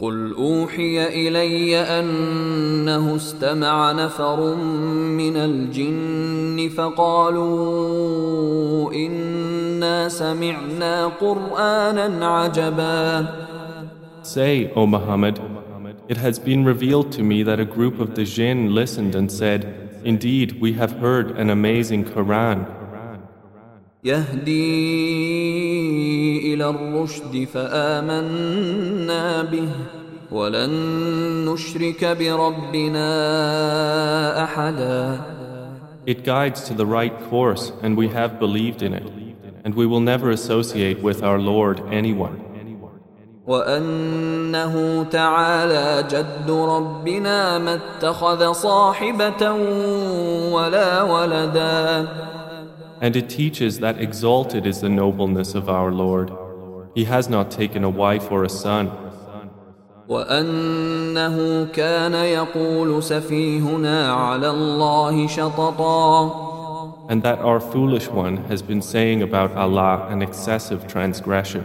قل أوحي إلي أنه استمع نفر من الجن فقالوا إنا سمعنا قرآنا عجبا Say, O Muhammad, it has been revealed to me that a group of the jinn listened and said, Indeed, we have heard an amazing Quran. يهدي إلى الرشد فآمنا به ولن نشرك بربنا أحدا It guides to the right course, and we have believed in it, and we will never associate with our Lord anyone. وأنه تعالى جد ربنا ما اتخذ صاحبة ولا ولدا And it teaches that exalted is the nobleness of our Lord. He has not taken a wife or a son. وأنه كان يقول سفيهنا على الله شططا And that our foolish one has been saying about Allah an excessive transgression.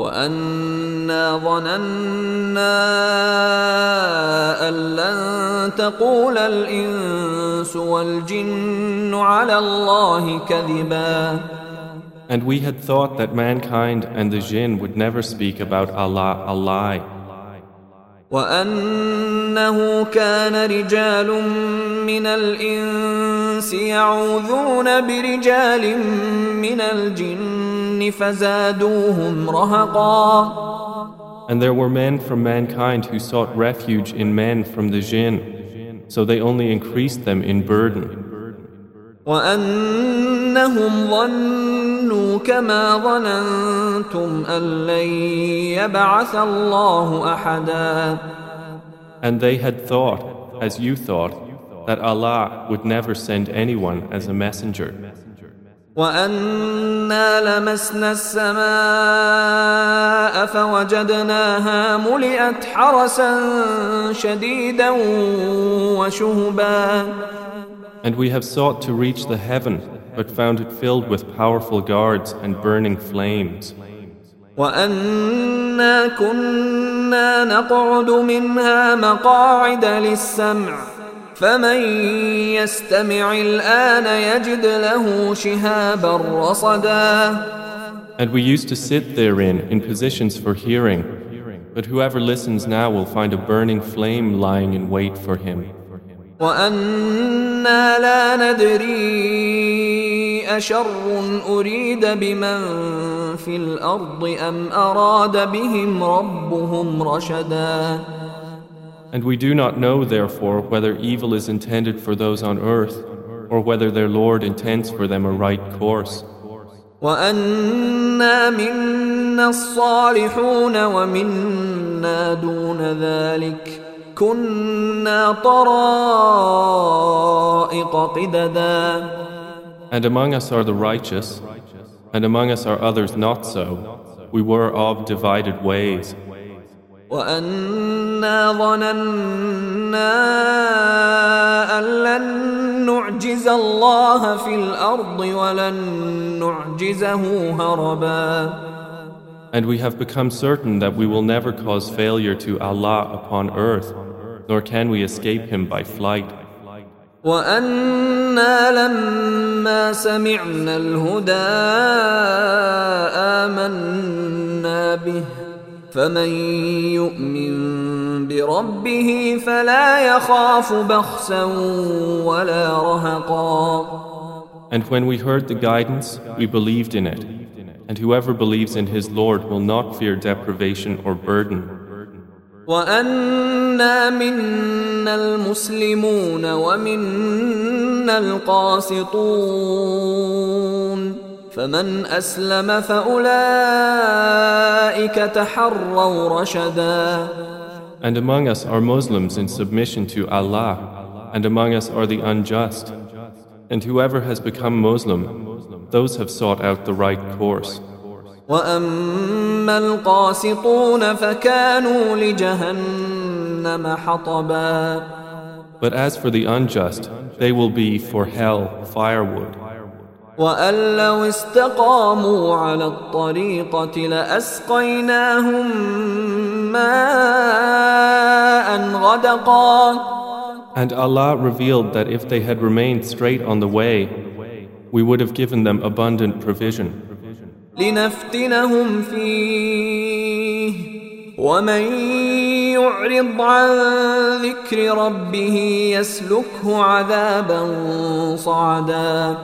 وأنا ظننا أن لن تقول الإنس والجن على الله كذبا And we had thought that mankind and the jinn would never speak about Allah a lie. وأنه كان رجال من الإنس يعوذون برجال من الجن And there were men from mankind who sought refuge in men from the jinn, so they only increased them in burden. وأنهم ظنوا كما ظننتم أن لن يبعث الله أحدا And they had thought, as you thought, that Allah would never send anyone as a messenger. وأنا لمسنا السماء فوجدناها ملئت حرسا شديدا وشهبا And we have sought to reach the heaven, but found it filled with powerful guards and burning flames. وأنا كنا نقعد منها مقاعد للسمع فمن يستمع الآن يجد له شهابا رصدا And we used to sit therein in positions for hearing, but whoever listens now will find a burning flame lying in wait for him. وأنا لا ندري أشر أريد بمن في الأرض أم أراد بهم ربهم رشدا And we do not know, therefore, whether evil is intended for those on earth, or whether their Lord intends for them a right course. وأنا منا الصالحون ومنا دون ذلك كنا طرائق قددا And among us are the righteous, and among us are others not so. We were of divided ways. وأنا ظننا أن لن نعجز الله في الأرض ولن نعجزه هربا And we have become certain that we will never cause failure to Allah upon earth, nor can we escape Him by flight. وأنا لما سمعنا الهدى آمنا به فمن يؤمن بربه فلا يخاف بخسا ولا رهقا And when we heard the guidance, we believed in it. And whoever believes in his Lord will not fear deprivation or burden. وأنا منا المسلمون ومنا القاسطون فمن أسلم فأولئك تحروا رشدا And among us are Muslims in submission to Allah, and among us are the unjust. And whoever has become Muslim, those have sought out the right course. واما القاسطون فكانوا لجهنم حطبا But as for the unjust, they will be for hell firewood. وأن لو استقاموا على الطريقة لأسقيناهم ماء غدقا And Allah revealed that if they had remained straight on the way, we would have given them abundant provision. لنفتنهم فيه ومن يعرض عن ذكر ربه يسلكه عذابا صعدا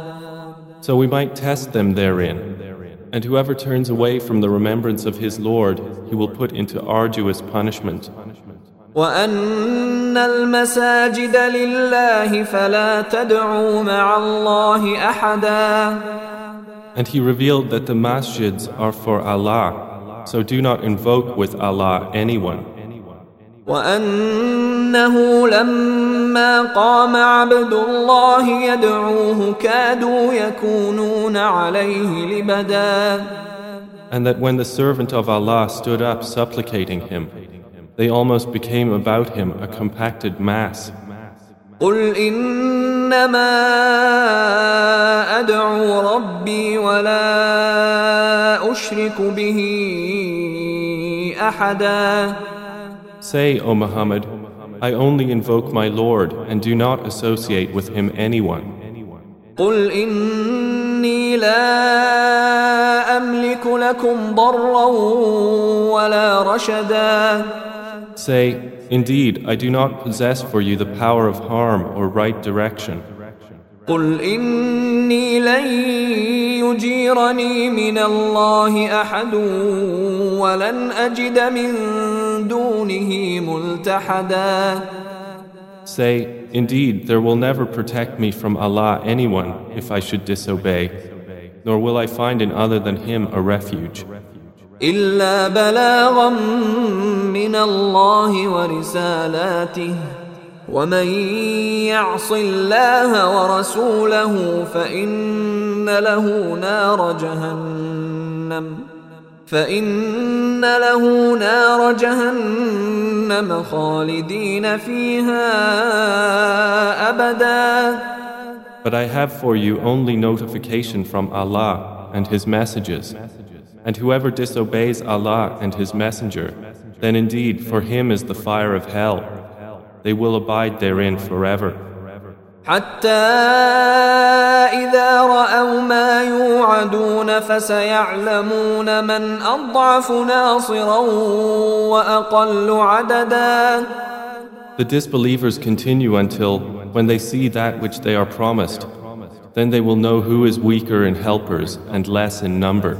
So we might test them therein. And whoever turns away from the remembrance of his Lord, he will put into arduous punishment. وأن المساجد لله فلا تدعوا مع الله أحدا And he revealed that the masjids are for Allah, so do not invoke with Allah anyone. وأنه لما قام عبد الله يدعوه كادوا يكونون عليه لبدا And that when the servant of Allah stood up supplicating him, they almost became about him a compacted mass. قل إنما أدعو ربي ولا أشرك به أحدا Say, O Muhammad, I only invoke my Lord and do not associate with him anyone. قل إني لا أملك لكم ضرا ولا رشدا Say, Indeed, I do not possess for you the power of harm or right direction. قل إني لن يجيرني من الله أحد ولن أجد من دونه ملتحدا Say, Indeed, there will never protect me from Allah anyone if I should disobey, nor will I find in other than Him a refuge. إلا بلاغا من الله ورسالاته ومن يعص الله ورسوله فإن له نار جهنم فإن له نار جهنم خالدين فيها أبدا But I have for you only notification from Allah and His messages. And whoever disobeys Allah and His Messenger, then indeed for him is the fire of hell. they will abide therein forever. حتى إذا رأوا ما يوعدون فسيعلمون من أضعف ناصرا وأقل عددا The disbelievers continue until, when they see that which they are promised, then they will know who is weaker in helpers and less in number.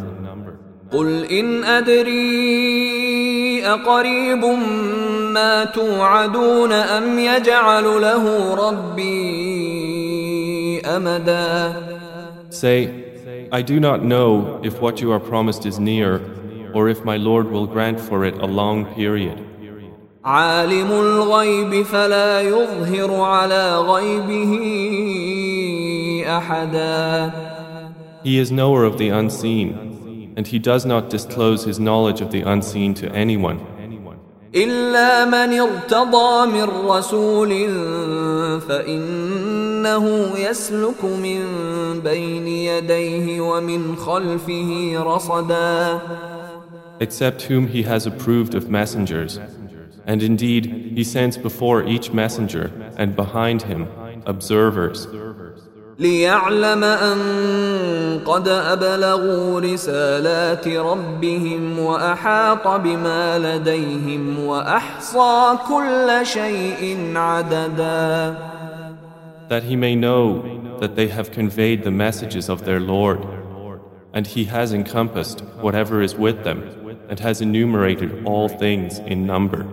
قل إن أدري أقريب ما توعدون أم يجعل له ربي أمدا Say, I do not know if what you are promised is near, or if my Lord will grant for it a long period. عالم الغيب فلا يظهر على غيبه أحدا He is knower of the unseen, and he does not disclose his knowledge of the unseen to anyone, إلا من ارتضى من رسول فإنه يسلك من بين يديه ومن خلفه رصدا except whom he has approved of messengers. And indeed, he sends before each messenger and behind him observers, ليعلم أن قد أبلغوا رسالات ربهم وأحاط بما لديهم وأحصى كل شيء عددا that he may know that they have conveyed the messages of their Lord, and he has encompassed whatever is with them, and has enumerated all things in number.